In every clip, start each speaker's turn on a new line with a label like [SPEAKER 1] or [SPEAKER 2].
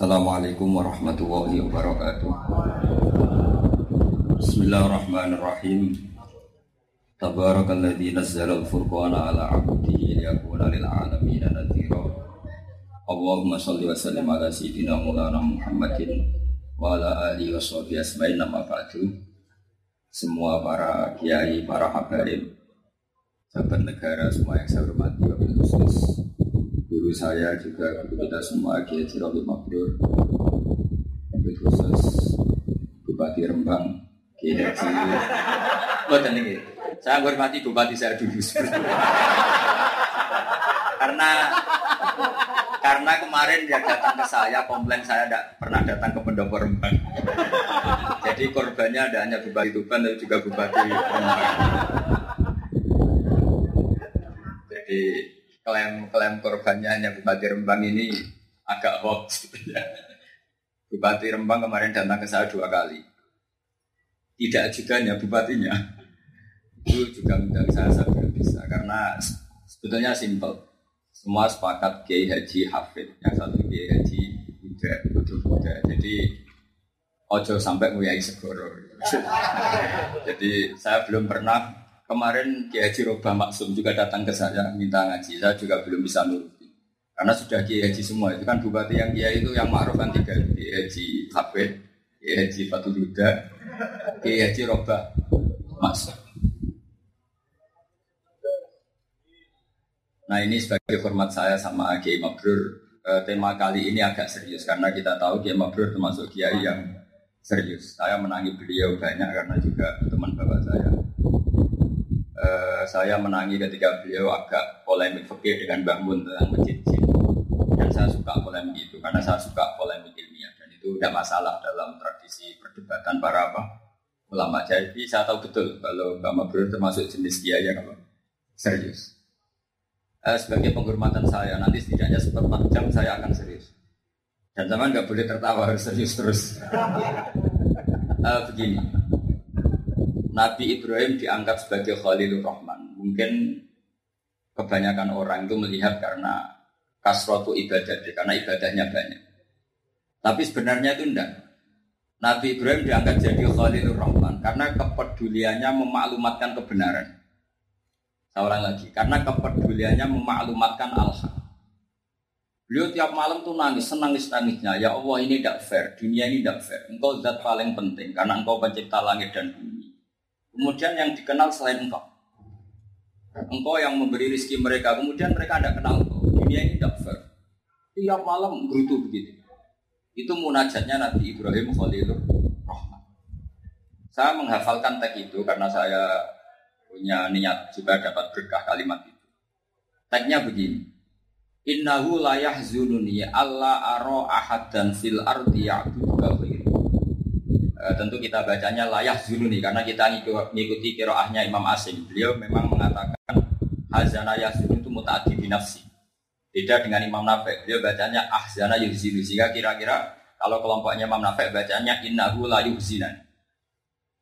[SPEAKER 1] Assalamualaikum warahmatullahi wabarakatuh. Bismillahirrahmanirrahim. Tabarakalladzi nazzala al-furqana ala 'abdihi liyakuna lil 'alamin nadhira. Allahumma shalli wa sallim ala sayyidina Maulana Muhammadin wa ala alihi wa sahbihi asma'in nama ba'du. Semua para kiai, para habaib, sahabat negara semua yang saya hormati khusus saya juga guru kita semua Kiai Jirobi Mabrur wabil khusus Bupati Rembang Kiai Haji. Bukan ini saya hormati Bupati saya dulu. Karena karena kemarin dia datang ke saya komplain saya tidak pernah datang ke pendopo Rembang. Jadi korbannya ada hanya Bupati Tuban tapi juga Bupati Rembang. Jadi klaim-klaim korbannya hanya Bupati Rembang ini agak hoax. Bupati Rembang kemarin datang ke saya dua kali. Tidak juga hanya bupatinya. Itu juga undang saya, saya bisa. Karena sebetulnya simpel. Semua sepakat Kiai Haji Hafid. Yang satu Kiai Haji Buddha, Buddha, Buddha. Jadi ojo sampai nguyai segoro. Jadi saya belum pernah Kemarin Kiai Haji Robah Maksum juga datang ke saya minta ngaji. Saya juga belum bisa nuruti. Karena sudah Kiai Haji semua. Itu kan bupati yang Kiai itu yang ma'ruf kan tiga. Kiai Haji Habib, Kiai Haji Fatul Huda, Kiai Haji Robah Maksum. Nah ini sebagai hormat saya sama Kiai Mabrur. tema kali ini agak serius karena kita tahu Kiai Mabrur termasuk Kiai yang serius. Saya menangi beliau banyak karena juga teman bapak saya uh, saya menangi ketika beliau agak polemik fikih dengan Mbah Mun tentang masjid dan saya suka polemik itu karena saya suka polemik ilmiah. Dan itu tidak masalah dalam tradisi perdebatan para apa ulama jadi saya tahu betul kalau Mbak Mabrur termasuk jenis kiai yang apa? Serius. Uh, sebagai penghormatan saya nanti setidaknya seperempat jam saya akan serius. Dan zaman nggak boleh tertawa harus serius terus. Uh, begini Nabi Ibrahim diangkat sebagai Khalilur Rahman. Mungkin kebanyakan orang itu melihat karena kasrotu ibadah, karena ibadahnya banyak. Tapi sebenarnya itu enggak. Nabi Ibrahim diangkat jadi Khalilur Rahman karena kepeduliannya memaklumatkan kebenaran. Seorang lagi, karena kepeduliannya memaklumatkan al-haq. Beliau tiap malam tuh nangis, senangis nangisnya. Ya Allah ini tidak fair, dunia ini tidak fair. Engkau zat paling penting karena engkau pencipta langit dan bumi. Kemudian yang dikenal selain engkau. Engkau yang memberi rezeki mereka, kemudian mereka tidak kenal engkau. Dunia ini tidak fair. Tiap malam berutu begitu. Itu munajatnya Nabi Ibrahim Khalilur Rahman. Saya menghafalkan teks itu karena saya punya niat juga dapat berkah kalimat itu. Teksnya begini. Innahu la yahzununi alla aro dan fil ardi ya'budu e, tentu kita bacanya layak zuluni karena kita mengikuti kiroahnya Imam Asim. Beliau memang mengatakan hazana yazulu itu mutaati binafsi. Beda dengan Imam Nafek. Beliau bacanya ahzana yuhzinu. Sehingga kira-kira kalau kelompoknya Imam Nafek bacanya innahu la yuhzinan.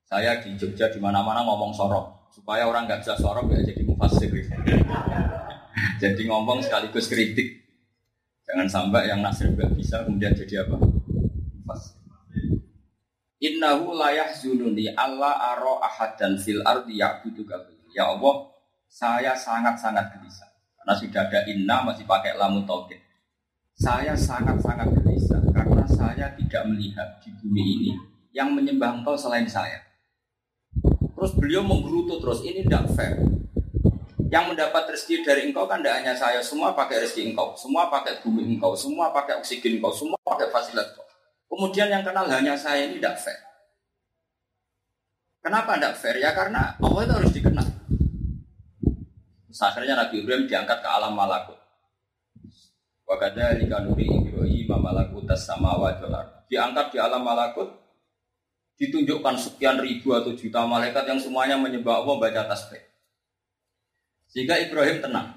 [SPEAKER 1] Saya di Jogja di mana-mana ngomong sorok supaya orang nggak bisa sorok ya jadi mufasir. jadi ngomong sekaligus kritik. Jangan sampai yang nasir nggak bisa kemudian jadi apa? Mufasir. Innahu layah zununi Allah aro dan fil ardi ya'budu Ya Allah, saya sangat-sangat gelisah. Karena sudah ada inna masih pakai lamu tauhid. Saya sangat-sangat gelisah karena saya tidak melihat di bumi ini yang menyembah engkau selain saya. Terus beliau menggerutu terus, ini tidak fair. Yang mendapat rezeki dari engkau kan tidak hanya saya, semua pakai rezeki engkau, semua pakai bumi engkau, semua pakai oksigen engkau, semua pakai fasilitas engkau. Kemudian yang kenal hanya saya ini tidak fair. Kenapa tidak fair? Ya karena Allah itu harus dikenal. akhirnya Nabi Ibrahim diangkat ke alam malakut. Wakada likanuri Ibrahim malakutas sama wajolar. Diangkat di alam malakut, ditunjukkan sekian ribu atau juta malaikat yang semuanya menyembah Allah baca tasbih. Sehingga Ibrahim tenang.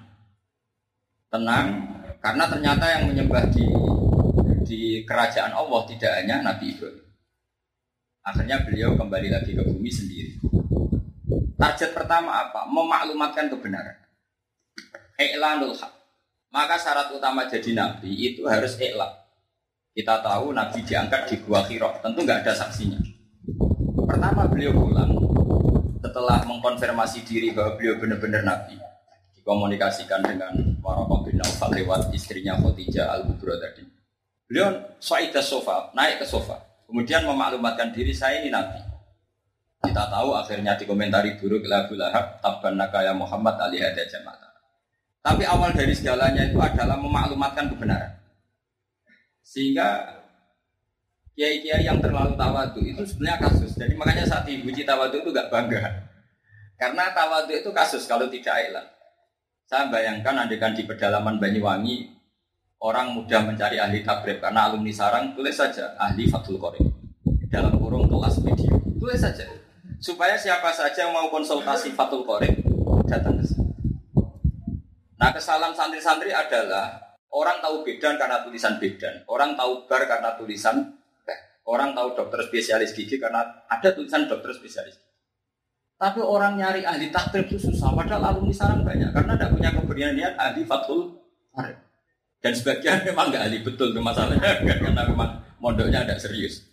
[SPEAKER 1] Tenang karena ternyata yang menyembah di di kerajaan Allah tidak hanya Nabi Ibrahim. Akhirnya beliau kembali lagi ke bumi sendiri. Target pertama apa? Memaklumatkan kebenaran. Iklanul haq. Maka syarat utama jadi nabi itu harus iklan. Kita tahu Nabi diangkat di Gua Hiro, tentu nggak ada saksinya. Pertama beliau pulang setelah mengkonfirmasi diri bahwa beliau benar-benar Nabi, dikomunikasikan dengan Waraqah bin Naufal lewat istrinya Khadijah al Kubro tadi. Beliau Saidah sofa, naik ke sofa, kemudian memaklumatkan diri saya ini Nabi. Kita tahu akhirnya dikomentari buruk Abu Lahab, tabban nakaya Muhammad alih ada jamaah. Tapi awal dari segalanya itu adalah memaklumatkan kebenaran. Sehingga kiai-kiai yang terlalu tawadu itu sebenarnya kasus. Jadi makanya saat dipuji tawadu itu gak bangga. Karena tawadu itu kasus kalau tidak elang. Saya bayangkan andekan di pedalaman Banyuwangi orang mudah mencari ahli tabrib karena alumni sarang tulis saja ahli Fathul Qorib dalam kurung kelas video tulis saja supaya siapa saja yang mau konsultasi Fathul Qorib datang ke sini. Nah kesalahan santri-santri adalah Orang tahu bedan karena tulisan bedan. Orang tahu bar karena tulisan Orang tahu dokter spesialis gigi karena ada tulisan dokter spesialis gigi. Tapi orang nyari ahli takrib itu susah. Padahal alumni sarang banyak. Karena tidak punya keberanian ahli fatul Dan sebagian memang nggak ahli betul itu masalahnya. Karena memang mondoknya ada serius.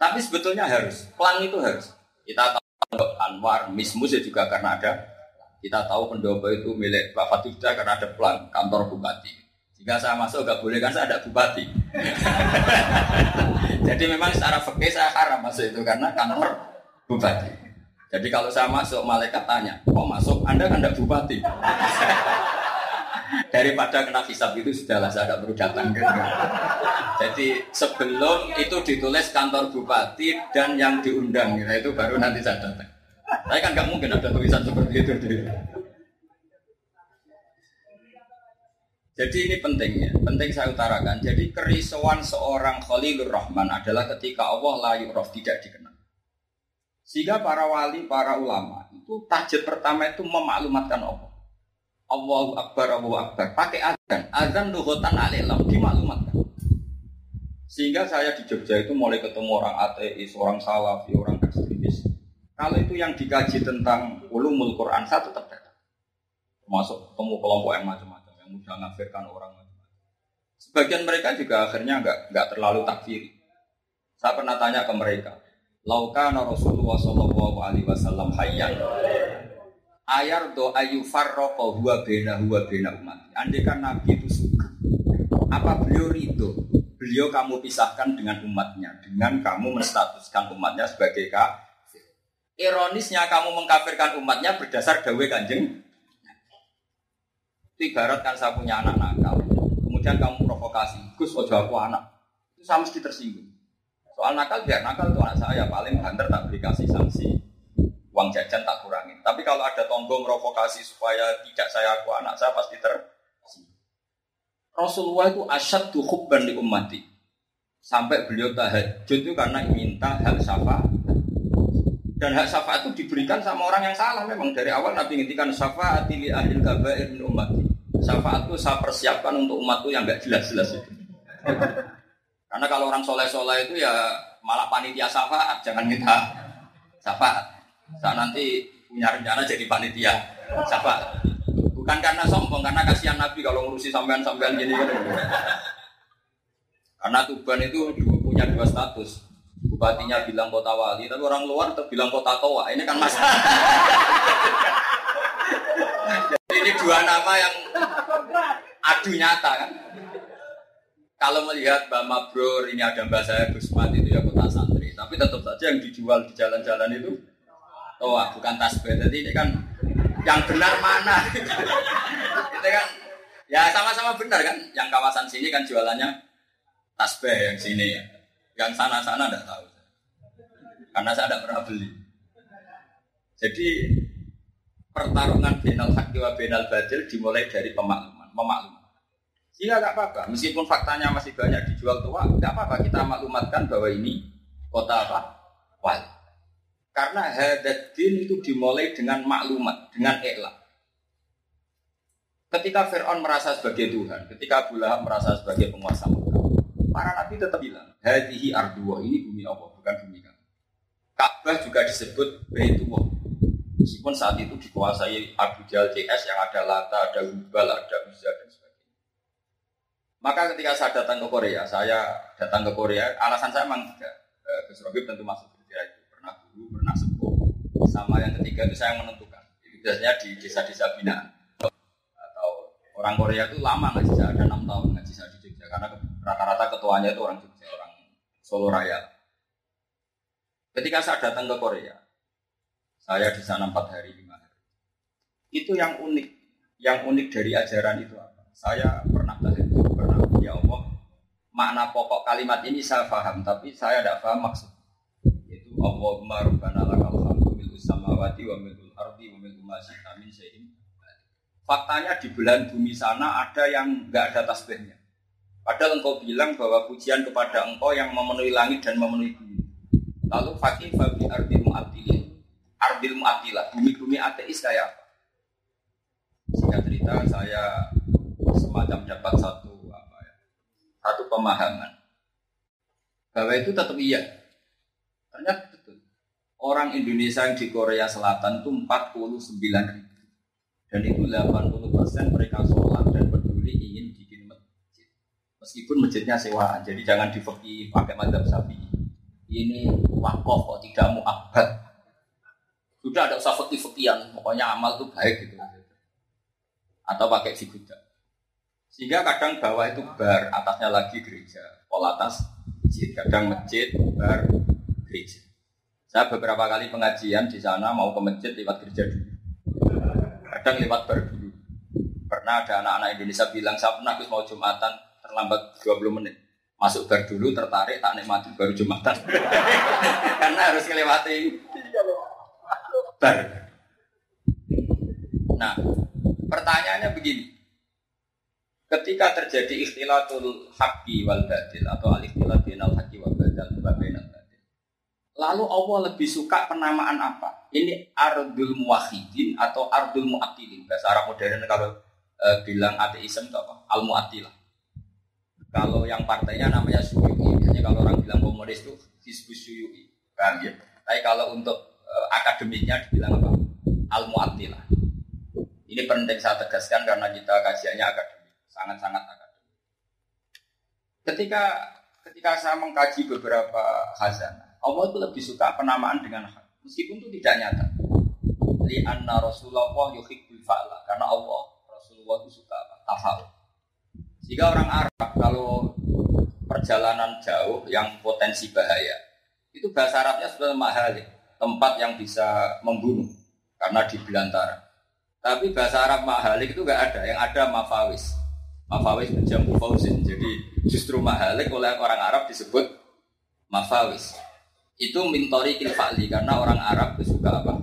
[SPEAKER 1] Tapi sebetulnya harus. Pelang itu harus. Kita tahu Anwar, Mismus ya juga karena ada. Kita tahu pendopo itu milik Pak Fatihda karena ada pelang kantor bupati. Jika saya masuk gak boleh kan saya ada bupati. Jadi memang secara fakir saya haram masuk itu karena kantor bupati. Jadi kalau saya masuk malaikat tanya, kok masuk? Anda kan ada bupati. Daripada kena hisap itu sudahlah saya tidak perlu datang. Jadi sebelum itu ditulis kantor bupati dan yang diundang, nah itu baru nanti saya datang. Saya kan nggak mungkin ada tulisan seperti itu. Jadi ini pentingnya, penting saya utarakan. Jadi kerisauan seorang Khalilur Rahman adalah ketika Allah layu roh tidak dikenal. Sehingga para wali, para ulama itu tajud pertama itu memaklumatkan Allah. Allahu Akbar, Allahu Akbar. Pakai azan, azan luhutan alilam, dimaklumatkan. Sehingga saya di Jogja itu mulai ketemu orang ateis, orang salafi, orang ekstremis. Kalau itu yang dikaji tentang ulumul Quran, satu tetap datang. Termasuk ketemu kelompok yang macam-macam yang mudah ngafirkan orang Sebagian mereka juga akhirnya nggak nggak terlalu takfiri. Saya pernah tanya ke mereka, Laukana Rasulullah Shallallahu Alaihi Wasallam hayyan ayar do ayu farroko huwa bena huwa bena umat. Andai kan Nabi itu suka, apa beliau ridho? Beliau kamu pisahkan dengan umatnya, dengan kamu menstatuskan umatnya sebagai kafir. Ironisnya kamu mengkafirkan umatnya berdasar dawe kanjeng itu ibarat kan saya punya anak nakal, kemudian kamu provokasi, Gus ojo aku anak, itu sama mesti tersinggung. Soal nakal biar nakal itu anak saya paling banter tak beri kasih sanksi, uang jajan tak kurangin. Tapi kalau ada tonggong provokasi supaya tidak saya aku anak saya pasti tersinggung. Rasulullah itu asyad tuh hubban di ummati. Sampai beliau tahajud itu karena minta hak syafaat. Dan hak syafaat itu diberikan sama orang yang salah memang dari awal Nabi ngintikan syafaat li ahli kabair min ummati. Syafaat itu saya persiapkan untuk umatku yang nggak jelas-jelas itu. Karena kalau orang soleh-soleh itu ya malah panitia syafaat, jangan kita syafaat. Saya nanti punya rencana jadi panitia syafaat. Bukan karena sombong, karena kasihan Nabi kalau ngurusi sampean-sampean gini kan. Karena Tuban itu punya dua status. Bupatinya bilang kota wali, tapi orang luar bilang kota toa. Ini kan masalah. ini dua nama yang adu nyata kan. Kalau melihat Mbak Mabrur ini ada Mbak saya Gusmat itu ya kota santri, tapi tetap saja yang dijual di jalan-jalan itu oh bukan tasbih. Jadi ini kan yang benar mana? itu kan ya sama-sama benar kan. Yang kawasan sini kan jualannya tasbih yang sini, yang sana-sana tidak tahu. Karena saya tidak pernah beli. Jadi pertarungan benal haki wa benal badil dimulai dari pemakluman, memakluman. Sehingga nggak apa-apa, meskipun faktanya masih banyak dijual tua, nggak apa-apa kita maklumatkan bahwa ini kota apa? Wali. Karena hadadin itu dimulai dengan maklumat, dengan iklan. Ketika Fir'aun merasa sebagai Tuhan, ketika Abu Lahab merasa sebagai penguasa Mekah, para nabi tetap bilang, hadihi arduwa, ini bumi Allah, bukan bumi kami. Ka'bah juga disebut Baitullah. Meskipun saat itu dikuasai Abu Jahal CS yang ada Lata, ada Hubal, ada Uzza dan sebagainya. Maka ketika saya datang ke Korea, saya datang ke Korea, alasan saya memang tidak. Eh, Gus Robi tentu masuk guru, pernah sepuh. Sama yang ketiga itu saya menentukan. Itu biasanya di desa-desa binaan. Atau orang Korea itu lama ngaji saya, ada enam tahun ngaji saya di Jogja. Karena rata-rata ketuanya itu orang Jogja, orang Solo Raya. Ketika saya datang ke Korea, saya di sana empat hari, lima hari. Itu yang unik. Yang unik dari ajaran itu apa? Saya pernah tahajud, pernah ya Allah. Makna pokok kalimat ini saya paham, tapi saya tidak paham maksud. Allahumma rabbana lakal hamdu mil'us samawati wa mil'ul ardi wa mil'u ma syi'ta min. Faktanya di bulan bumi sana ada yang nggak ada tasbihnya. Padahal engkau bilang bahwa pujian kepada engkau yang memenuhi langit dan memenuhi bumi. Lalu fakih babi ardil mu'attilin. Ardil mu'attilah, bumi-bumi ateis kayak apa? Singkat cerita saya semacam dapat satu apa ya, satu pemahaman bahwa itu tetap iya. Ternyata betul. Orang Indonesia yang di Korea Selatan itu 49 ribu. Dan itu 80 persen mereka sholat dan peduli ingin bikin masjid. Meskipun masjidnya sewaan, jadi jangan difeki pakai madhab sapi. Ini wakaf kok tidak mu'abad. Sudah ada usah fakih-fakihan, pokoknya amal itu baik gitu. Atau pakai figuda. Sehingga kadang bawah itu bar, atasnya lagi gereja. Pol atas masjid, kadang masjid, bar, gereja. Saya beberapa kali pengajian di sana mau ke masjid lewat gereja dulu. Kadang lewat bar dulu. Pernah ada anak-anak Indonesia bilang, saya pernah mau Jumatan terlambat 20 menit. Masuk bar dulu, tertarik, tak nikmati baru Jumatan. Karena harus melewati bar. Nah, pertanyaannya begini. Ketika terjadi ikhtilatul haqqi wal batil atau al-ikhtilat bainal haqqi wal batil. Lalu Allah lebih suka penamaan apa? Ini ardul muwahhidin atau ardul mu'attilin. Bahasa Arab modern kalau e, bilang ateisme itu apa? Al mu'attilah. Kalau yang partainya namanya Suyu'i, biasanya kalau orang bilang komunis itu Hizbus Suyu'i. Paham ya? Tapi kalau untuk e, akademiknya dibilang apa? Al mu'attilah. Ini penting saya tegaskan karena kita kajiannya akademik sangat-sangat akademik. Ketika ketika saya mengkaji beberapa khazanah, Allah itu lebih suka penamaan dengan hak, meskipun itu tidak nyata. Li anna Rasulullah yuhibbul fa'la karena Allah Rasulullah itu suka tafal. Jika orang Arab kalau perjalanan jauh yang potensi bahaya, itu bahasa Arabnya sebenarnya mahal, tempat yang bisa membunuh karena di belantara. Tapi bahasa Arab mahalik itu nggak ada, yang ada mafawis. Mafawis menjamu fausin. Jadi justru mahalik oleh orang Arab disebut mafawis. Itu mintori kilfa'li karena orang Arab itu suka apa?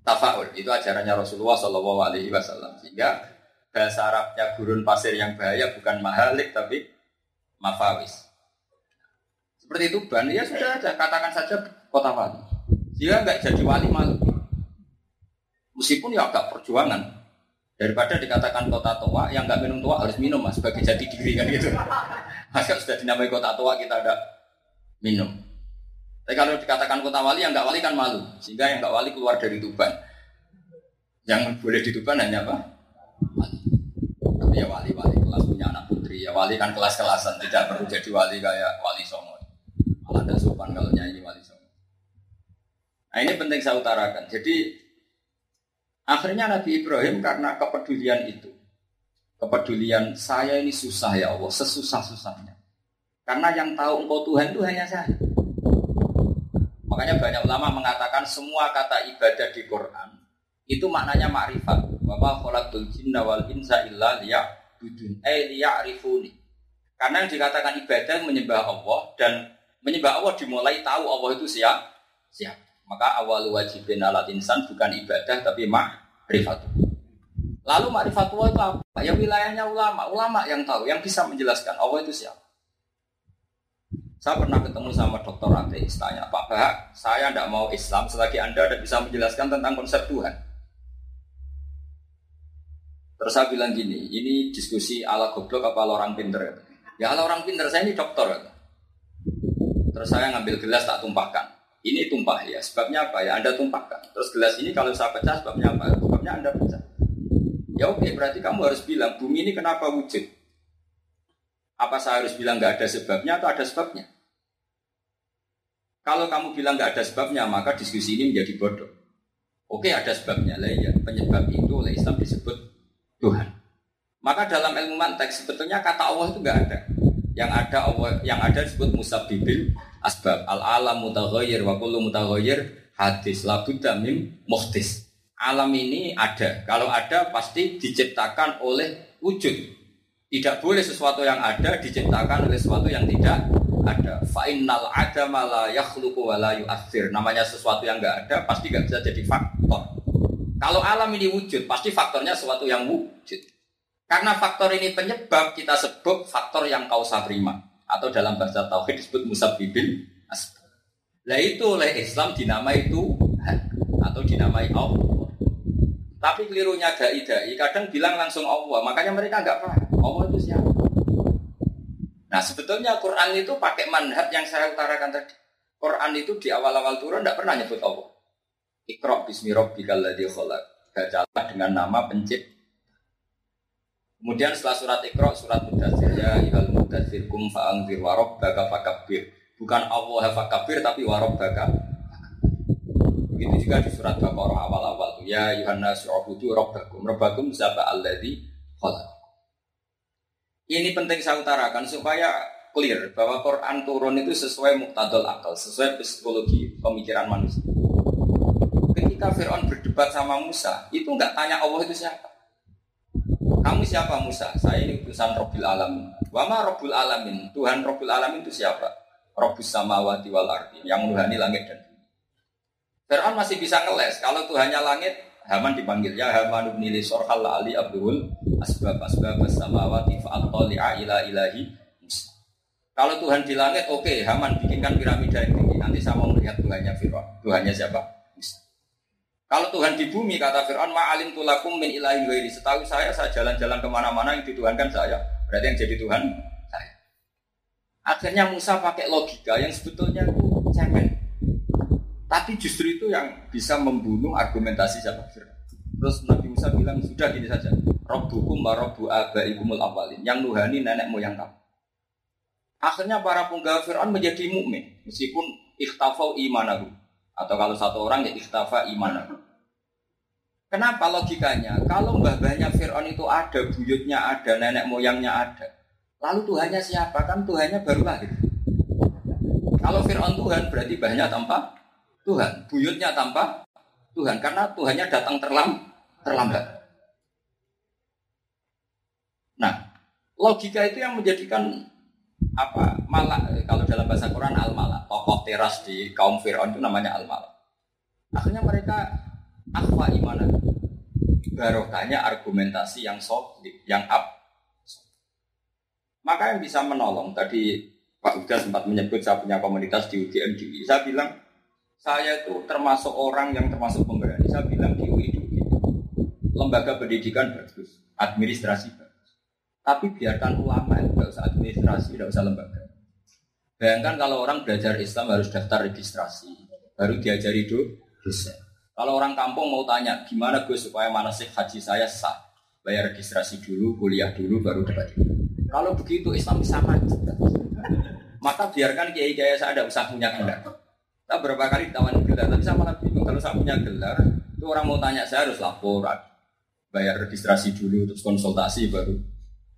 [SPEAKER 1] Tafaul. Itu ajarannya Rasulullah Shallallahu Alaihi Wasallam. Sehingga bahasa Arabnya gurun pasir yang bahaya bukan mahalik tapi mafawis. Seperti itu ban ya sudah ada katakan saja kota wali. Jika nggak jadi wali malu. Meskipun ya agak perjuangan, Daripada dikatakan kota tua, yang nggak minum tua harus minum mas sebagai jati diri kan gitu. Masa sudah dinamai kota tua kita ada minum. Tapi kalau dikatakan kota wali, yang nggak wali kan malu. Sehingga yang nggak wali keluar dari Tuban. Yang boleh di Tuban hanya apa? Wali. Tapi ya wali-wali kelas punya anak putri. Ya wali kan kelas-kelasan, tidak perlu jadi wali kayak wali songo. Malah ada sopan kalau nyanyi wali songo. Nah ini penting saya utarakan. Jadi Akhirnya Nabi Ibrahim karena kepedulian itu, kepedulian saya ini susah ya Allah, sesusah-susahnya. Karena yang tahu engkau Tuhan itu hanya saya. Makanya banyak ulama mengatakan semua kata ibadah di Quran itu maknanya makrifat. Jinna wal insa illa eh. Karena yang dikatakan ibadah menyembah Allah dan menyembah Allah dimulai tahu Allah itu siapa? Siapa? Maka awal wajibin alat insan bukan ibadah tapi makrifat. Lalu makrifatullah itu apa? Ya wilayahnya ulama, ulama yang tahu, yang bisa menjelaskan Allah itu siapa. Saya pernah ketemu sama dokter ateis tanya, Pak Bahak, saya tidak mau Islam selagi Anda tidak bisa menjelaskan tentang konsep Tuhan. Terus saya bilang gini, ini diskusi ala goblok apa ala orang pinter? Ya ala orang pinter, saya ini dokter. Terus saya ngambil gelas tak tumpahkan. Ini tumpah ya, sebabnya apa ya? Anda tumpahkan. Terus gelas ini kalau saya pecah sebabnya apa? Sebabnya Anda pecah. Ya oke, berarti kamu harus bilang bumi ini kenapa wujud? Apa saya harus bilang nggak ada sebabnya atau ada sebabnya? Kalau kamu bilang nggak ada sebabnya, maka diskusi ini menjadi bodoh. Oke, ada sebabnya lah ya. Penyebab itu oleh Islam disebut Tuhan. Maka dalam ilmu mantek sebetulnya kata Allah itu nggak ada. Yang ada Allah, yang ada disebut musabibil asbab. Al alam mutaghayyir wa kullu mutaghayyir hadis la budda mim muhtis. Alam ini ada. Kalau ada pasti diciptakan oleh wujud. Tidak boleh sesuatu yang ada diciptakan oleh sesuatu yang tidak ada. Fa'innal adama la yakhluqu wa la yu'athir. Namanya sesuatu yang nggak ada pasti nggak bisa jadi faktor. Kalau alam ini wujud, pasti faktornya sesuatu yang wujud. Karena faktor ini penyebab, kita sebut faktor yang kausa prima. Atau dalam bahasa tauhid disebut musabbibin asbab. Nah itu oleh Islam dinamai Tuhan atau dinamai Allah. Tapi kelirunya dai-dai kadang bilang langsung Allah, makanya mereka nggak paham. Allah itu siapa? Nah sebetulnya Quran itu pakai manhaj yang saya utarakan tadi. Quran itu di awal-awal turun tidak pernah nyebut Allah. Iqra bismi rabbikal ladzi khalaq. Bacalah dengan nama pencipta. Kemudian setelah surat Iqra, surat Mudathir ya ayyuhal mudathir kum fa'anzir wa rabbaka fakabbir. Bukan Allah fakabbir tapi wa rabbaka. Begitu juga di surat Baqarah awal-awal tuh ya ayyuhan nasu ubudu rabbakum. Rabbakum zaba alladzi khalaq. Ini penting saya utarakan supaya clear bahwa Quran turun itu sesuai muktadol akal, sesuai psikologi pemikiran manusia. Ketika Fir'aun berdebat sama Musa, itu nggak tanya Allah itu siapa. Kamu siapa Musa? Saya ini utusan Robbil Alamin. Wama Robbil Alamin. Tuhan Robbil Alamin itu siapa? Robbus samawati wal ardi. Yang menuhani langit dan bumi. Fir'aun masih bisa ngeles. Kalau Tuhannya langit, Haman dipanggil ya Haman ibn Sorhal Ali Abdul asbab asbab samawati fa'attali'a ila ilahi. Kalau Tuhan di langit, oke, okay, Haman bikinkan piramida yang tinggi. Nanti saya mau melihat Tuhannya Fir'aun. Tuhannya siapa? Kalau Tuhan di bumi, kata Fir'aun, ma'alim tulakum min ilahi ghairi. Setahu saya, saya jalan-jalan ke mana-mana yang dituhankan saya. Berarti yang jadi Tuhan, saya. Akhirnya Musa pakai logika yang sebetulnya itu cemen. Tapi justru itu yang bisa membunuh argumentasi siapa Fir'aun. Terus Nabi Musa bilang, sudah gini saja. Robbukum wa robbu abaikumul awalin. Yang nuhani nenek moyang kamu. Akhirnya para penggawa Fir'aun menjadi mukmin meskipun ikhtafau imanahu. Atau kalau satu orang ya ikhtafa imanahu. Kenapa logikanya? Kalau mbah-mbahnya Fir'aun itu ada, buyutnya ada, nenek moyangnya ada. Lalu Tuhannya siapa? Kan Tuhannya baru lahir. Kalau Fir'aun Tuhan berarti banyak tanpa Tuhan, buyutnya tanpa Tuhan karena Tuhannya datang terlam, terlambat. Nah, logika itu yang menjadikan apa malah kalau dalam bahasa Quran al malah tokoh teras di kaum Fir'aun itu namanya al malah. Akhirnya mereka akwa imanan barokahnya argumentasi yang solid, yang up. Maka yang bisa menolong tadi Pak Uda sempat menyebut saya punya komunitas di UGM di Saya bilang saya itu termasuk orang yang termasuk pemberani. Saya bilang di UI lembaga pendidikan bagus, administrasi bagus. Tapi biarkan ulama itu tidak usah administrasi, tidak usah lembaga. Bayangkan kalau orang belajar Islam harus daftar registrasi, baru diajari do dosen. Kalau orang kampung mau tanya, gimana gue supaya manasik haji saya sah? Bayar registrasi dulu, kuliah dulu, baru dapat. Kalau begitu Islam bisa maju. Maka biarkan kiai-kiai saya tidak usah punya gelar. Saya berapa kali ditawarin gelar, tapi saya malah bingung. Kalau saya punya gelar, itu orang mau tanya saya harus lapor, bayar registrasi dulu, terus konsultasi baru.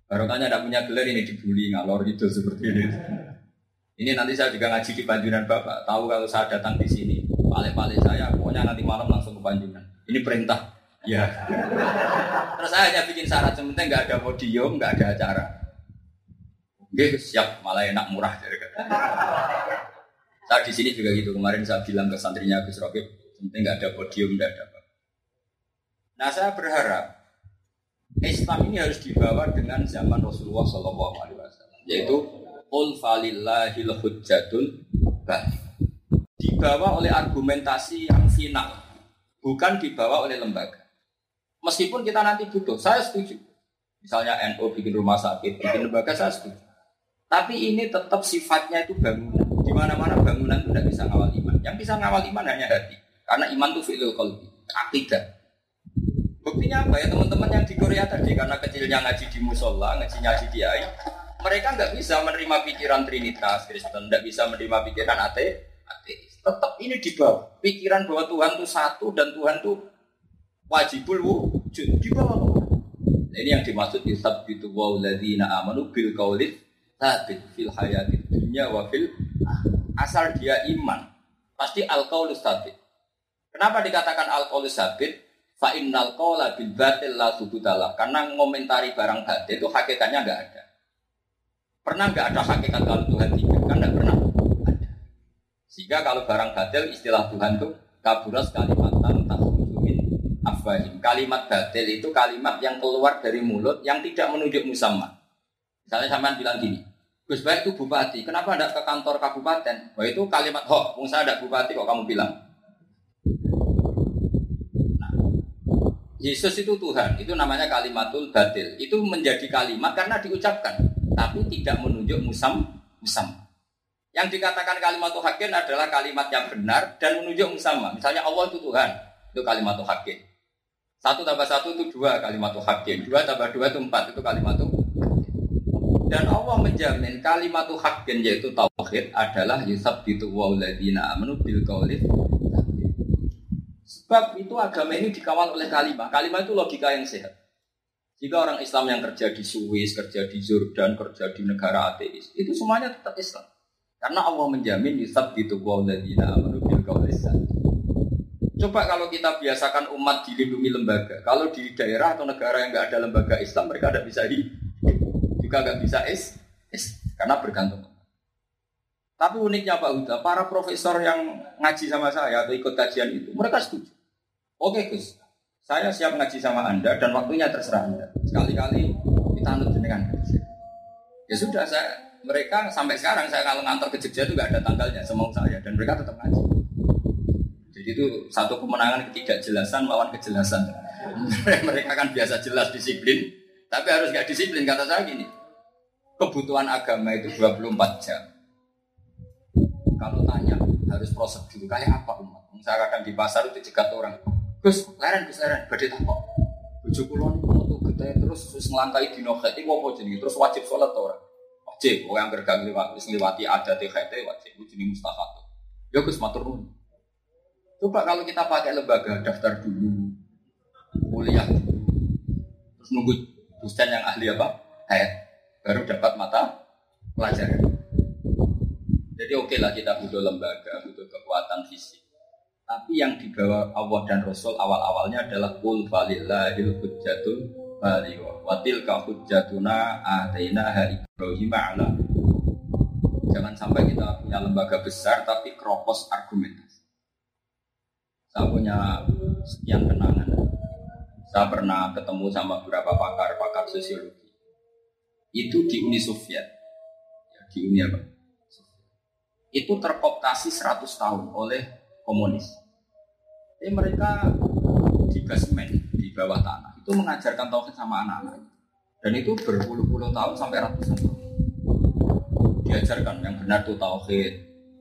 [SPEAKER 1] Baru tanya tidak punya gelar ini dibully ngalor itu seperti ini. Ini nanti saya juga ngaji di Banjunan Bapak. Tahu kalau saya datang di sini, pale-pale saya, pokoknya nanti malam langsung ke Banjunan. Ini perintah. Ya. Terus saya hanya bikin syarat, sementing nggak ada podium, nggak ada acara. Oke, siap, malah enak murah. Saya di sini juga gitu. Kemarin saya bilang ke santrinya Gus Rokib, penting nggak ada podium, nggak ada apa. Nah saya berharap Islam ini harus dibawa dengan zaman Rasulullah Shallallahu Alaihi Wasallam, yaitu ul falillahil hujjatul Dibawa oleh argumentasi yang final, bukan dibawa oleh lembaga. Meskipun kita nanti butuh, saya setuju. Misalnya NU bikin rumah sakit, bikin lembaga, saya setuju. Tapi ini tetap sifatnya itu bangunan. Di mana-mana bangunan itu tidak bisa ngawal iman. Yang bisa ngawal iman hanya hati. Karena iman itu fi'lul qalbi, akidah. Buktinya apa ya teman-teman yang di Korea tadi karena kecilnya ngaji di musola, ngaji ngaji di kiai, mereka nggak bisa menerima pikiran Trinitas Kristen, nggak bisa menerima pikiran ate, ateis. Tetap ini di bawah pikiran bahwa Tuhan itu satu dan Tuhan itu wajibul wujud di bawah. Nah, ini yang dimaksud Yusuf itu ladina amanu bil kaulit tabit fil hayatid dunya wa fil asal dia iman pasti al qaulus tabit. Kenapa dikatakan al qaulus tabit? Fa innal qaula bil batil la subutalah. Karena ngomentari barang batil itu hakikatnya enggak ada. Pernah enggak ada hakikat kalau Tuhan tidak? Kan enggak pernah ada. Sehingga kalau barang batil istilah Tuhan itu kaburas kalimatan tahmudumin afwahim. Kalimat batil itu kalimat yang keluar dari mulut yang tidak menunjuk musamma. Misalnya sampean bilang gini, Gus Baik itu bupati, kenapa tidak ke kantor kabupaten? Wah itu kalimat hoax, Wong saya ada bupati kok kamu bilang. Yesus itu Tuhan, itu namanya kalimatul batil. Itu menjadi kalimat karena diucapkan, tapi tidak menunjuk musam musam. Yang dikatakan kalimatul hakim adalah kalimat yang benar dan menunjuk musam. Misalnya Allah itu Tuhan, itu kalimatul hakim. Satu tambah satu itu dua kalimatul hakim, dua tambah dua itu empat itu kalimatul dan Allah menjamin kalimatul hakim yaitu tauhid adalah yusab itu wauladina amanu bil Sebab itu agama ini dikawal oleh kalimat. Kalimat itu logika yang sehat. Jika orang Islam yang kerja di Swiss, kerja di Jordan, kerja di negara ateis, itu semuanya tetap Islam. Karena Allah menjamin yusab itu wauladina amanu bil Coba kalau kita biasakan umat dilindungi lembaga. Kalau di daerah atau negara yang nggak ada lembaga Islam, mereka tidak bisa hidup. Juga nggak bisa is, is karena bergantung. Tapi uniknya Pak Huda, para profesor yang ngaji sama saya atau ikut kajian itu, mereka setuju. Oke Gus, saya siap ngaji sama Anda dan waktunya terserah Anda. Sekali-kali kita anut dengan Ya sudah, saya mereka sampai sekarang saya kalau ngantor ke Jogja itu nggak ada tanggalnya semau saya dan mereka tetap ngaji. Jadi itu satu kemenangan ketidakjelasan melawan kejelasan. mereka kan biasa jelas disiplin, tapi harus nggak disiplin kata saya gini. Kebutuhan agama itu 24 jam. Kalau tanya harus prosedur kayak apa umat? Kadang di pasar itu cegat orang Gus, leren, Gus leren, gede tak kok. Bojo kula niku tuh gede terus terus nglangkai dino khete apa jenenge? Terus wajib sholat to ora? Wajib, oh yang gergang liwat wis ngliwati adat khete wajib itu jenenge mustahab. Ya Gus matur. Coba kalau kita pakai lembaga daftar dulu, kuliah terus nunggu dosen yang ahli apa? Hayat, baru dapat mata pelajaran. Jadi oke okay lah kita butuh lembaga, butuh kekuatan fisik. Tapi yang dibawa Allah dan Rasul awal-awalnya adalah kul falillahil hujjatul baligha wa tilka hujjatuna ataina Ibrahim ala Jangan sampai kita punya lembaga besar tapi keropos argumentasi. Saya punya sekian kenangan. Saya pernah ketemu sama beberapa pakar-pakar sosiologi. Itu di Uni Soviet. Ya, di Uni apa? Itu terkooptasi 100 tahun oleh komunis. Jadi mereka di basement di bawah tanah. Itu mengajarkan tauhid sama anak-anak. Dan itu berpuluh-puluh tahun sampai ratusan tahun. Diajarkan yang benar itu tauhid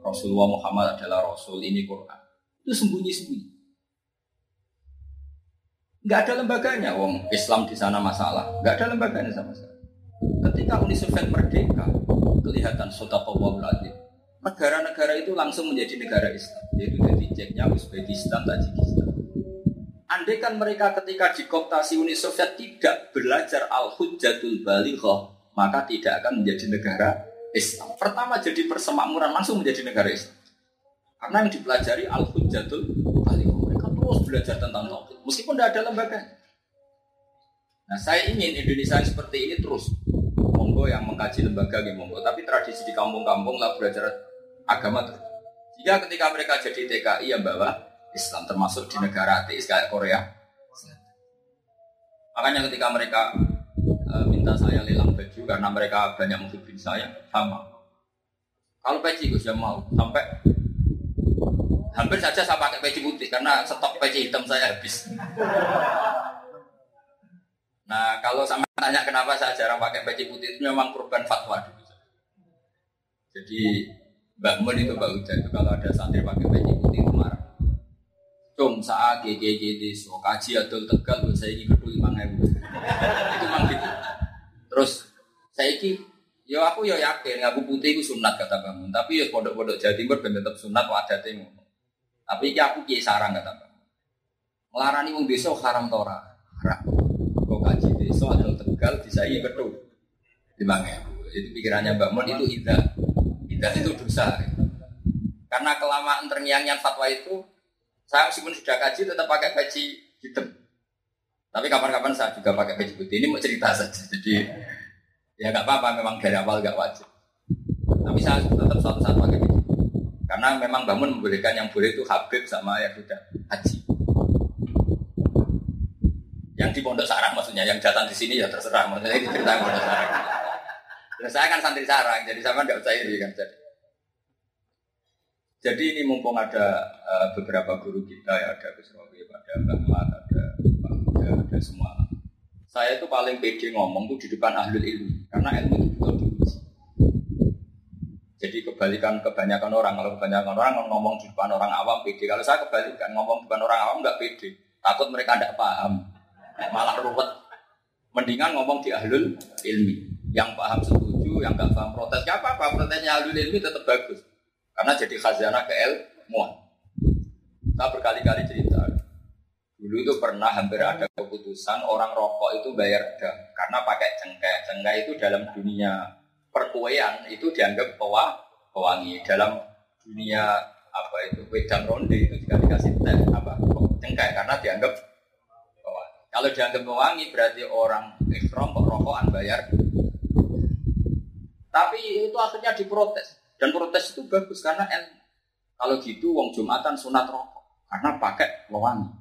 [SPEAKER 1] Rasulullah Muhammad adalah Rasul ini Quran. Itu sembunyi-sembunyi. Nggak ada lembaganya. Wong Islam di sana masalah. Nggak ada lembaganya sama sekali ketika Uni Soviet merdeka kelihatan sodaqallahul azim negara-negara itu langsung menjadi negara Islam, yaitu jadi Ceknya, Uzbekistan, Tajikistan. Andai kan mereka ketika dikoptasi Uni Soviet tidak belajar al-hujjatul balighah, maka tidak akan menjadi negara Islam. Pertama jadi persemakmuran langsung menjadi negara Islam. Karena yang dipelajari al-hujjatul balighah. Mereka terus belajar tentang tauhid, meskipun tidak ada lembaga. Nah, saya ingin Indonesia seperti ini terus. Yang mengkaji lembaga, ya monggo. Tapi tradisi di kampung-kampung lah belajar agama terus. Jika ketika mereka jadi TKI yang bawa Islam termasuk di negara ateis kayak Korea. Makanya ketika mereka e, minta saya lelang baju karena mereka banyak menghubungi saya, sama. Kalau peci gue saya mau sampai hampir saja saya pakai peci putih karena stok peci hitam saya habis. Nah kalau sama tanya kenapa saya jarang pakai peci putih itu memang korban fatwa dulu. Jadi Mbak Mun itu Mbak Uda itu kalau ada santri pakai peci putih itu marah. Cum saat GGG di kaji atau tegal saya ini kedua lima ribu. itu memang gitu. Terus saya ini Yo aku yo yakin ngaku putih itu sunat kata bangun. Tapi yo pondok-pondok Jawa Timur ben tetep sunat ada ngono. Tapi iki aku kiai sarang kata bangun. Melarani wong desa haram to ora? Haram. Ada Tegal disai ketu. Dimangnya. Itu pikirannya Mbak Mon itu ida. Ida itu dosa. Karena kelamaan terngiang-ngiang fatwa itu saya meskipun sudah kaji tetap pakai baju hitam. Tapi kapan-kapan saya juga pakai baju putih. Ini mau cerita saja. Jadi Ya nggak apa-apa, memang dari awal nggak wajib. Tapi saya tetap suatu saat pakai itu. Karena memang bangun membolehkan yang boleh itu Habib sama yang sudah haji. Yang di Pondok Sarang maksudnya, yang datang di sini ya terserah. Maksudnya ini cerita Pondok Sarang. Dan saya kan santri sarang, jadi sama nggak usah ini kan. Jadi. jadi ini mumpung ada uh, beberapa guru kita ya, ada Gus Robi, ada Mbak Mat, ada Pak Muda, ada semua saya itu paling pede ngomong tuh di depan ahli ilmu, karena ilmu itu betul. Jadi kebalikan kebanyakan orang, kalau kebanyakan orang ngomong di depan orang awam pede. Kalau saya kebalikan ngomong di depan orang awam nggak pede, takut mereka tidak paham, malah ruwet. Mendingan ngomong di ahlul ilmi, yang paham setuju, yang nggak paham protes, ya apa apa protesnya ahlul ilmi tetap bagus, karena jadi khazanah ke ilmuwan. Saya berkali-kali cerita, Dulu itu pernah hampir ada keputusan orang rokok itu bayar dam karena pakai cengkeh. Cengkeh itu dalam dunia perkuean itu dianggap pewa, pewangi. Dalam dunia apa itu wedang ronde itu juga dikasih teh apa cengkeh karena dianggap. Kalau dianggap pewangi berarti orang ikhram kok rokokan bayar. Tapi itu akhirnya diprotes dan protes itu bagus karena el kalau gitu wong jumatan sunat rokok karena pakai pewangi.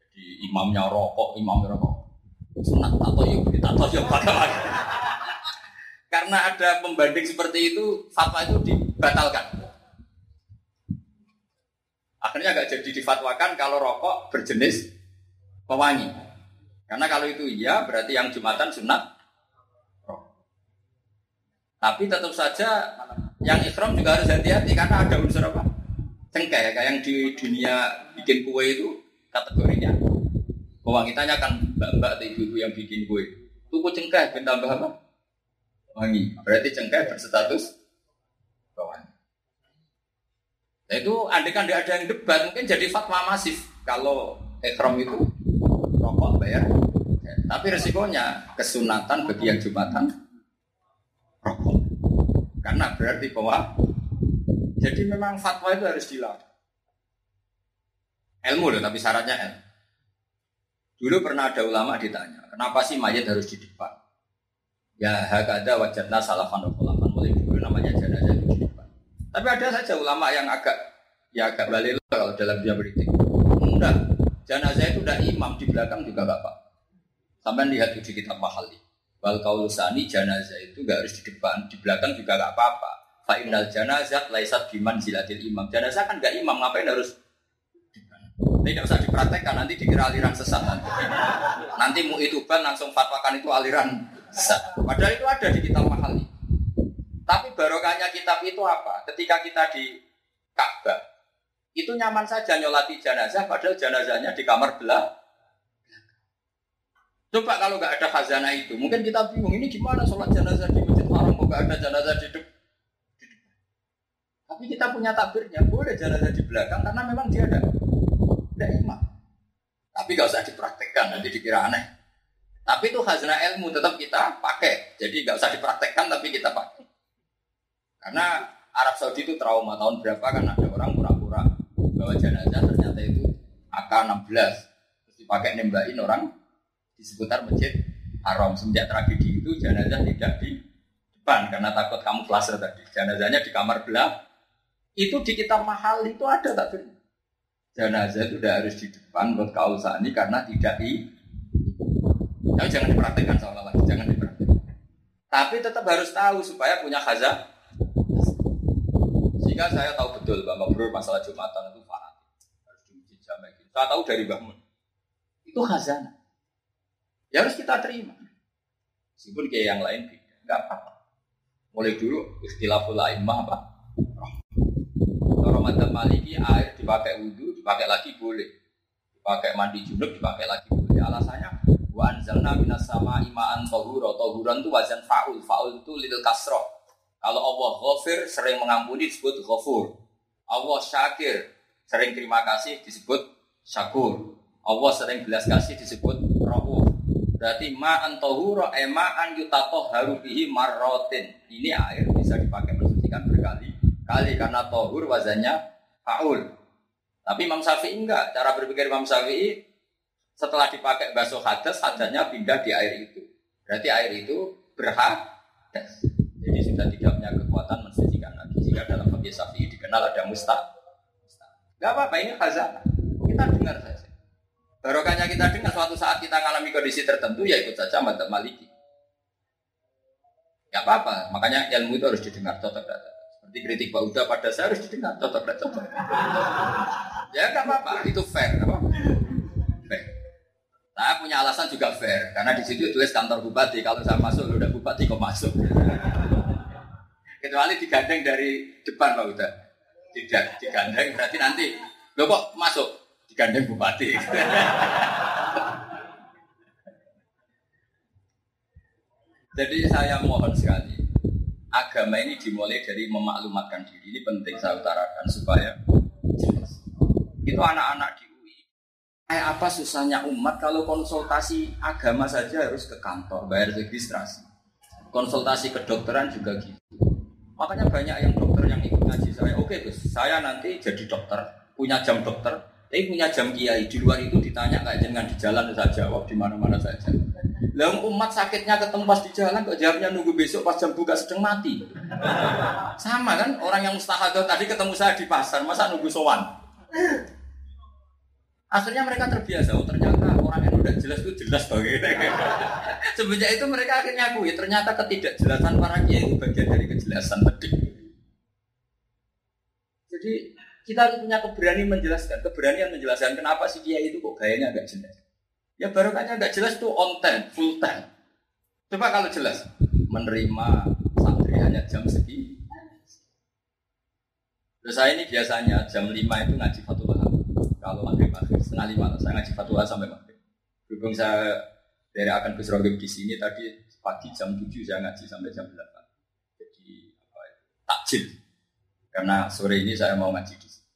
[SPEAKER 1] Jadi imamnya rokok, imamnya rokok. Sunat tato yuk, tato yuk pakai Karena ada pembanding seperti itu, fatwa itu dibatalkan. Akhirnya agak jadi difatwakan kalau rokok berjenis pewangi. Karena kalau itu iya, berarti yang jumatan sunat. Tapi tetap saja yang ikhram juga harus hati-hati karena ada unsur apa? cengkeh kayak yang di dunia bikin kue itu kategorinya bahwa kita kan mbak-mbak atau ibu-ibu yang bikin kue tuku cengkeh tambah apa wangi berarti cengkeh berstatus wangi nah itu andai kan ada yang debat mungkin jadi fatwa masif kalau ekrom itu rokok bayar tapi resikonya kesunatan bagi yang jumatan rokok karena berarti bahwa jadi memang fatwa itu harus dilakukan. Ilmu loh, tapi syaratnya ilmu. Dulu pernah ada ulama ditanya, kenapa sih mayat harus di depan? Ya hakada wajatna salafan wa mulai dulu namanya jenazah itu di depan. Tapi ada saja ulama yang agak ya agak balik kalau dalam dia beritik. Enggak, jenazah itu udah imam di belakang juga gak apa. Sampai lihat di kitab mahali. Wal kaulusani jenazah itu gak harus di depan, di belakang juga gak apa-apa. Fa'inal janazah laisat biman zilatil imam. Janazah kan gak imam, ngapain harus ini tidak usah dipraktekkan, nanti dikira aliran sesat nanti. Nanti mu itu ban langsung fatwakan itu aliran sesat. Padahal itu ada di kitab mahal Tapi barokahnya kitab itu apa? Ketika kita di Ka'bah, itu nyaman saja nyolati jenazah, padahal jenazahnya di kamar belah. Coba kalau nggak ada khazanah itu, mungkin kita bingung ini gimana sholat jenazah di masjid haram, kok nggak ada jenazah di depan tapi kita punya takbirnya, boleh jenazah di belakang karena memang dia ada tidak imam. Tapi gak usah dipraktekkan, nanti dikira aneh. Tapi itu khazanah ilmu tetap kita pakai. Jadi gak usah dipraktekkan tapi kita pakai. Karena Arab Saudi itu trauma tahun berapa kan ada orang pura-pura bawa jenazah ternyata itu AK-16 terus dipakai nembakin orang di seputar masjid Haram semenjak tragedi itu jenazah tidak di depan karena takut kamu flasher tadi jenazahnya di kamar belah itu di kitab mahal itu ada tak. Jenazah itu tidak harus di depan buat ini karena tidak Tapi jangan diperhatikan soal lagi, jangan diperhatikan. Tapi tetap harus tahu supaya punya khazah. Sehingga saya tahu betul bahwa Bro masalah Jumatan itu fanatik. Harus diuji jamek. Saya tahu dari Bahmun. Itu khazanah. Ya harus kita terima. Meskipun kayak yang lain beda. Enggak apa-apa. Mulai dulu istilah pula imah apa? Kalau madzhab Maliki air dipakai wudhu, dipakai lagi boleh. Dipakai mandi junub, dipakai lagi boleh. Alasannya Wa anzalna minas sama imaan tohuro. Tohuran itu wazan faul. Faul itu little kasroh. Kalau Allah ghafir sering mengampuni disebut ghafur. Allah syakir sering terima kasih disebut syakur. Allah sering belas kasih disebut rahu. Berarti ma'an tohuro ema'an yutatoh harubihi marrotin. Ini air bisa dipakai mensucikan berkali kali karena tohur wazannya faul. Tapi Imam Syafi'i enggak. Cara berpikir Imam Syafi'i setelah dipakai basuh hadas, hadasnya pindah di air itu. Berarti air itu berhadas. Sudah tidak punya kekuatan mensucikan lagi. Jika dalam fikih Syafi'i dikenal ada mustah. Gak apa-apa ini khazanah. Kita dengar saja. Barokahnya kita dengar suatu saat kita mengalami kondisi tertentu ya ikut saja madzhab Maliki. Gak apa-apa. Makanya ilmu itu harus didengar cocok data. Seperti kritik Pak Uda pada saya harus didengar cocok data. Cocok. ya gak apa-apa. Itu fair. Apa? Saya punya alasan juga fair karena di situ tulis kantor bupati. Kalau saya masuk, udah bupati kok masuk. Kecuali digandeng dari depan Pak Uda. Tidak digandeng berarti nanti lo kok masuk digandeng bupati. Jadi saya mohon sekali agama ini dimulai dari memaklumatkan diri. Ini penting saya utarakan supaya. Itu anak-anak di Kayak apa susahnya umat kalau konsultasi agama saja harus ke kantor, bayar registrasi. Konsultasi kedokteran juga gitu. Makanya banyak yang dokter yang ikut ngaji saya. Oke Gus, saya nanti jadi dokter, punya jam dokter, tapi punya jam kiai. Di luar itu ditanya kayak jangan di jalan saya jawab di mana-mana saja. Lah umat sakitnya ketemu pas di jalan kok jawabnya nunggu besok pas jam buka sedang mati. Sama kan orang yang mustahadah tadi ketemu saya di pasar, masa nunggu sowan? Akhirnya mereka terbiasa, oh ternyata orang yang udah jelas itu jelas bagaimana. Semenjak itu mereka akhirnya akui, ternyata ketidakjelasan para kiai itu bagian dari kejelasan tadi. Jadi kita harus punya keberanian menjelaskan, keberanian menjelaskan kenapa si kiai itu kok gayanya agak jelas. Ya barokahnya agak jelas tuh on time, full time. Coba kalau jelas, menerima santri hanya jam segi. Terus saya ini biasanya jam 5 itu ngaji fatwa kalau maghrib maghrib setengah lima saya ngaji fatwa sampai maghrib. Berhubung saya dari akan ke di sini tadi pagi jam 7 saya ngaji sampai jam 8. Jadi apa takjil. Karena sore ini saya mau ngaji di sini.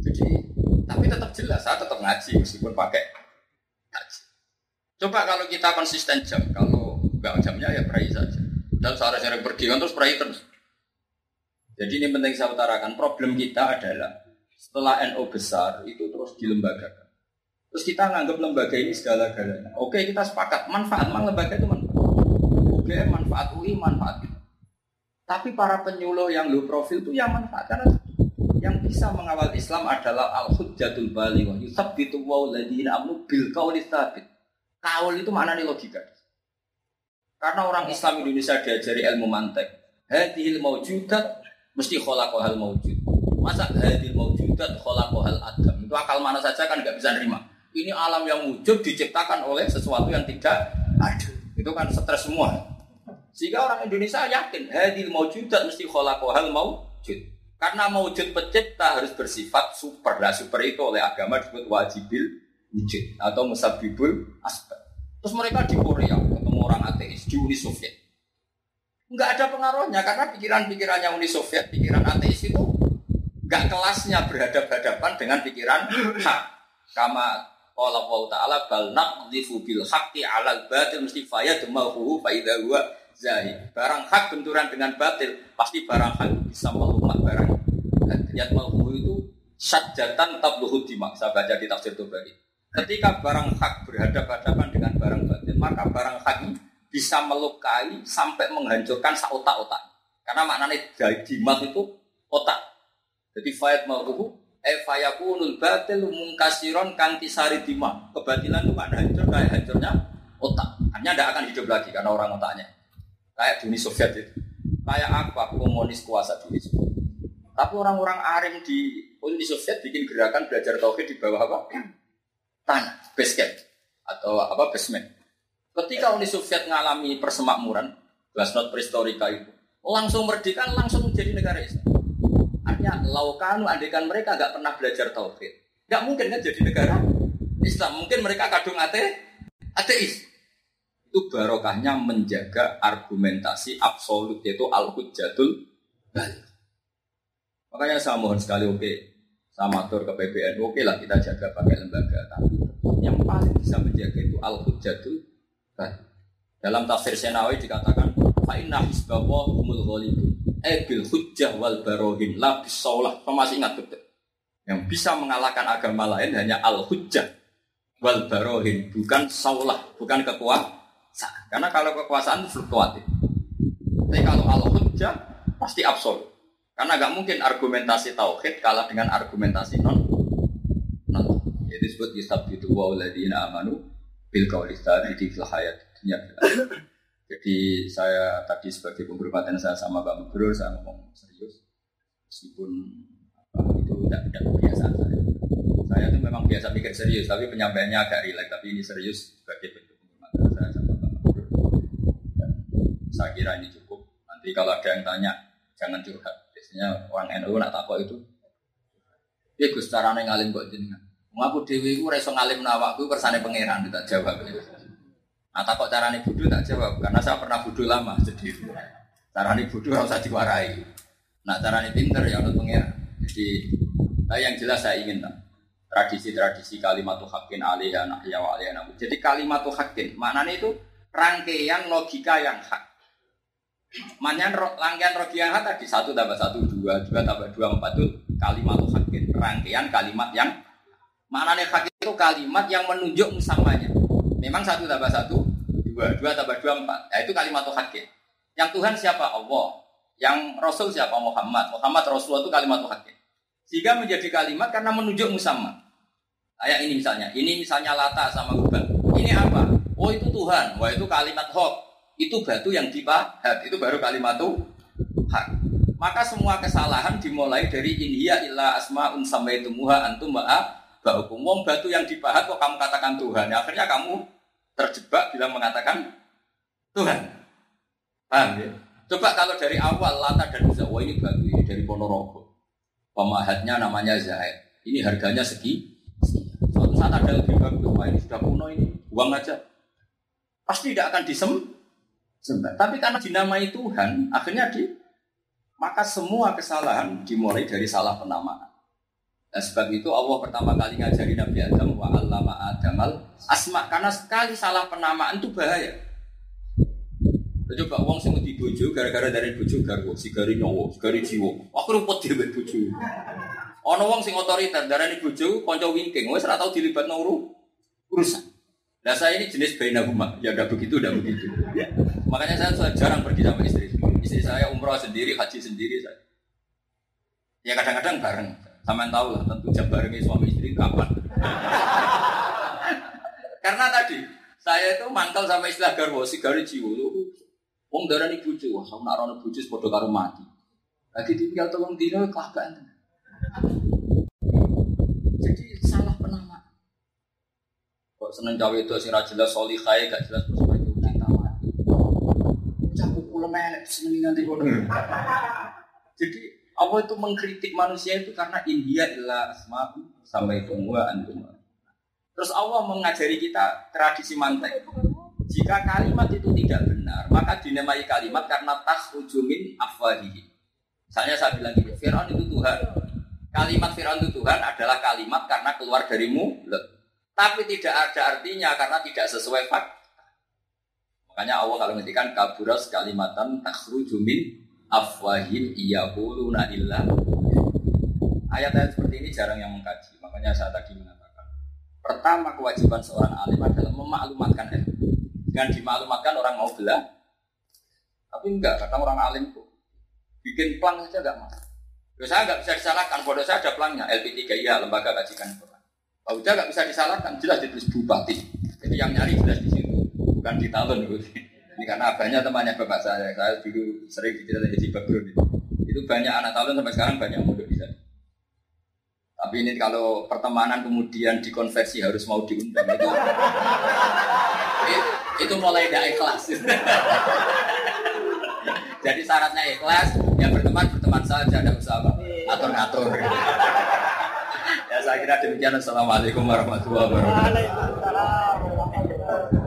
[SPEAKER 1] Jadi tapi tetap jelas saya tetap ngaji meskipun pakai takjil. Coba kalau kita konsisten jam, kalau enggak jamnya ya perai saja. Dan seharusnya pergi kan terus perai terus. Jadi ini penting saya utarakan. Problem kita adalah setelah NO besar itu terus dilembagakan. Terus kita nganggap lembaga ini segala-galanya. Oke kita sepakat manfaat memang lembaga itu manfaat. Oke manfaat UI manfaat. Tapi para penyuluh yang low profil itu yang manfaat karena yang bisa mengawal Islam adalah al hujjatul bali wa yusabbitu wa ladina amnu bil qauli tsabit. Kaul itu mana nih logika? Karena orang Islam Indonesia diajari ilmu mantek. Hadhil maujudat mesti khalaqahal maujud. Masa hadil maujudat khalaqahal adam. Itu akal mana saja kan nggak bisa nerima. Ini alam yang wujud diciptakan oleh sesuatu yang tidak ada. Itu kan stres semua. Sehingga orang Indonesia yakin hadil maujudat mesti khalaqahal maujud. Karena maujud pencipta harus bersifat super. Nah, super itu oleh agama disebut wajibil wujud atau musabibul asbab. Terus mereka di Korea ketemu orang ateis di Uni Soviet. Enggak ada pengaruhnya karena pikiran-pikirannya Uni Soviet, pikiran ateis itu Gak kelasnya berhadapan-hadapan dengan pikiran hak. Kama Allah Ta'ala bal naqdhifu bil haqqi 'alal batil mesti fayadmahu fa idza huwa zahid. Barang hak benturan dengan batil, pasti barang hak bisa melumat barang. Dan mahu itu sajatan tabluhud dimak. Saya baca di tafsir Tobari. Ketika barang hak berhadapan-hadapan dengan barang batil, maka barang hak bisa melukai sampai menghancurkan saotak-otak. Karena maknanya dimak itu otak. Jadi fayat ma'ruhu e fayakunul batil mungkasiron kanti sari dima. Kebatilan itu kan hancur kayak hancurnya otak. Hanya tidak akan hidup lagi karena orang otaknya. Kayak Uni Soviet itu. Kayak apa komunis kuasa Uni Soviet. Tapi orang-orang arim di Uni Soviet bikin gerakan belajar tauhid di bawah apa? Tanah, camp atau apa basement. Ketika Uni Soviet mengalami persemakmuran, glasnost prehistorika itu, langsung merdeka, langsung menjadi negara Islam. Artinya laukanu andekan mereka nggak pernah belajar tauhid. Nggak mungkin kan jadi negara Islam. Mungkin mereka kadung ate ateis. Itu barokahnya menjaga argumentasi absolut yaitu al-hujjatul balik. Makanya saya mohon sekali oke, okay, sama tur ke PBN, oke okay lah kita jaga pakai lembaga, tapi yang paling bisa menjaga itu al-hujjatul balik. Dalam tafsir Senawi dikatakan, Fa'inna hisbawah humul ghalibun. Ebil hujjah wal barohin la bisaulah. masih ingat betul. Yang bisa mengalahkan agama lain hanya al-hujjah wal barohin, bukan saulah, bukan kekuasaan. Karena kalau kekuasaan itu fluktuatif. Tapi kalau al-hujjah pasti absolut. Karena nggak mungkin argumentasi tauhid kalah dengan argumentasi non non. Itu disebut itu wa amanu bil qawli di hayat dunya. Jadi saya tadi sebagai penghormatan saya sama Pak Mubrur saya ngomong serius meskipun itu tidak tidak kebiasaan saya. Saya itu memang biasa pikir serius, tapi penyampaiannya agak rileks. Tapi ini serius sebagai bentuk penghormatan saya sama Pak Dan saya kira ini cukup. Nanti kalau ada yang tanya, jangan curhat. Biasanya orang NU nak takut itu. Ya Gus, caranya ngalim kok jenengan. Ngaku dewi gue reso ngalim nawakku persane pangeran tidak jawab. Nah takut caranya bodoh tak jawab karena saya pernah bodoh lama jadi caranya bodoh harus diwarai. Nah caranya pinter ya untuk pangeran. Jadi nah yang jelas saya ingin tak tradisi-tradisi kalimat hakin alihya nahya wa nabu. Jadi kalimat hakin maknanya itu rangkaian logika yang hak. Maknanya rangkaian logika yang hak tadi satu tambah satu dua dua tambah dua empat itu kalimat hakin rangkaian kalimat yang maknanya hak itu kalimat yang menunjuk musamanya. Memang satu tambah satu dua dua tambah dua empat. Nah, itu kalimat hakin. Yang Tuhan siapa Allah. Yang Rasul siapa Muhammad. Muhammad Rasul itu kalimat hakin. Sehingga menjadi kalimat karena menunjuk musamma. Kayak ini misalnya, ini misalnya lata sama ubah. Ini apa? Oh itu Tuhan. Wah itu kalimat hok. Itu batu yang dipahat. Itu baru kalimat tuh hak. Maka semua kesalahan dimulai dari inhiya illa asma'un samaitumuha antum ma'a ba'ukum. Wong batu yang dipahat kok kamu katakan Tuhan. Akhirnya kamu terjebak bilang mengatakan Tuhan. Paham ya? Coba kalau dari awal Lata dan Uzza, wah ini ini dari Ponorogo. Pemahatnya namanya Zaid. Ini harganya segi. Suatu saat ada lebih bagus. Wah ini sudah kuno ini. Buang aja. Pasti tidak akan disem. Sembah. Tapi karena dinamai Tuhan, akhirnya di maka semua kesalahan dimulai dari salah penamaan. Dan sebab itu Allah pertama kali ngajari Nabi Adam wa allama Adamal asma karena sekali salah penamaan itu bahaya. Coba uang sing di bojo gara-gara dari bojo garwo, sigari nyowo, sigari jiwo. Aku repot dhewe bojo. Ana wong sing otoriter darani bojo kanca wingking, ora tau dilibat uru urusan. Nah saya ini jenis baina huma, ya udah begitu, udah begitu. Makanya saya jarang pergi sama istri. Istri saya umroh sendiri, haji sendiri saya. Ya kadang-kadang bareng. Sama tahu lah, tentu jam barengnya suami istri kapan. Karena tadi saya itu mangkal sama istilah garwo, sigari jiwo. Wong darani bojo, wah sama narono bojo padha karo mati. Lagi tinggal tolong dino kelabakan. Jadi salah penama. Kok seneng cawe itu ra jelas solihai gak jelas terus itu cinta mati. Cakup kula melek seneng nanti kono. Jadi Allah itu mengkritik manusia itu karena India illa asma'u sampai itu antum. Terus Allah mengajari kita tradisi mantek. Jika kalimat itu tidak benar, maka dinamai kalimat karena tas ujumin afwahihi. Misalnya saya bilang gini, Fir'aun itu Tuhan. Kalimat Fir'aun itu Tuhan adalah kalimat karena keluar dari mulut. Tapi tidak ada artinya karena tidak sesuai fakta. Makanya Allah kalau ngertikan kaburas kalimatan takhruju min afwahim iyaquluna illa Ayat-ayat seperti ini jarang yang mengkaji. Makanya saya tadi mengatakan, pertama kewajiban seorang alim adalah memaklumatkan ilmu. Dengan dimaklumatkan orang mau belah. Tapi enggak, kadang orang alim kok. Bikin plang saja enggak mau. Ya, saya enggak bisa disalahkan, bodoh saya ada plangnya, LP3 iya, lembaga kajikan Quran. Kalau udah enggak bisa disalahkan, jelas ditulis bupati. Jadi yang nyari jelas di situ, bukan di talon. Ini karena banyak temannya bapak saya, saya dulu sering diceritain jadi background itu. Itu banyak anak talon sampai sekarang banyak muda di sana. Tapi ini kalau pertemanan kemudian dikonversi harus mau diundang itu itu mulai tidak ikhlas. Jadi syaratnya ikhlas, ya berteman berteman saja, tidak usah atur ngatur. ya saya kira demikian. Assalamualaikum warahmatullahi wabarakatuh.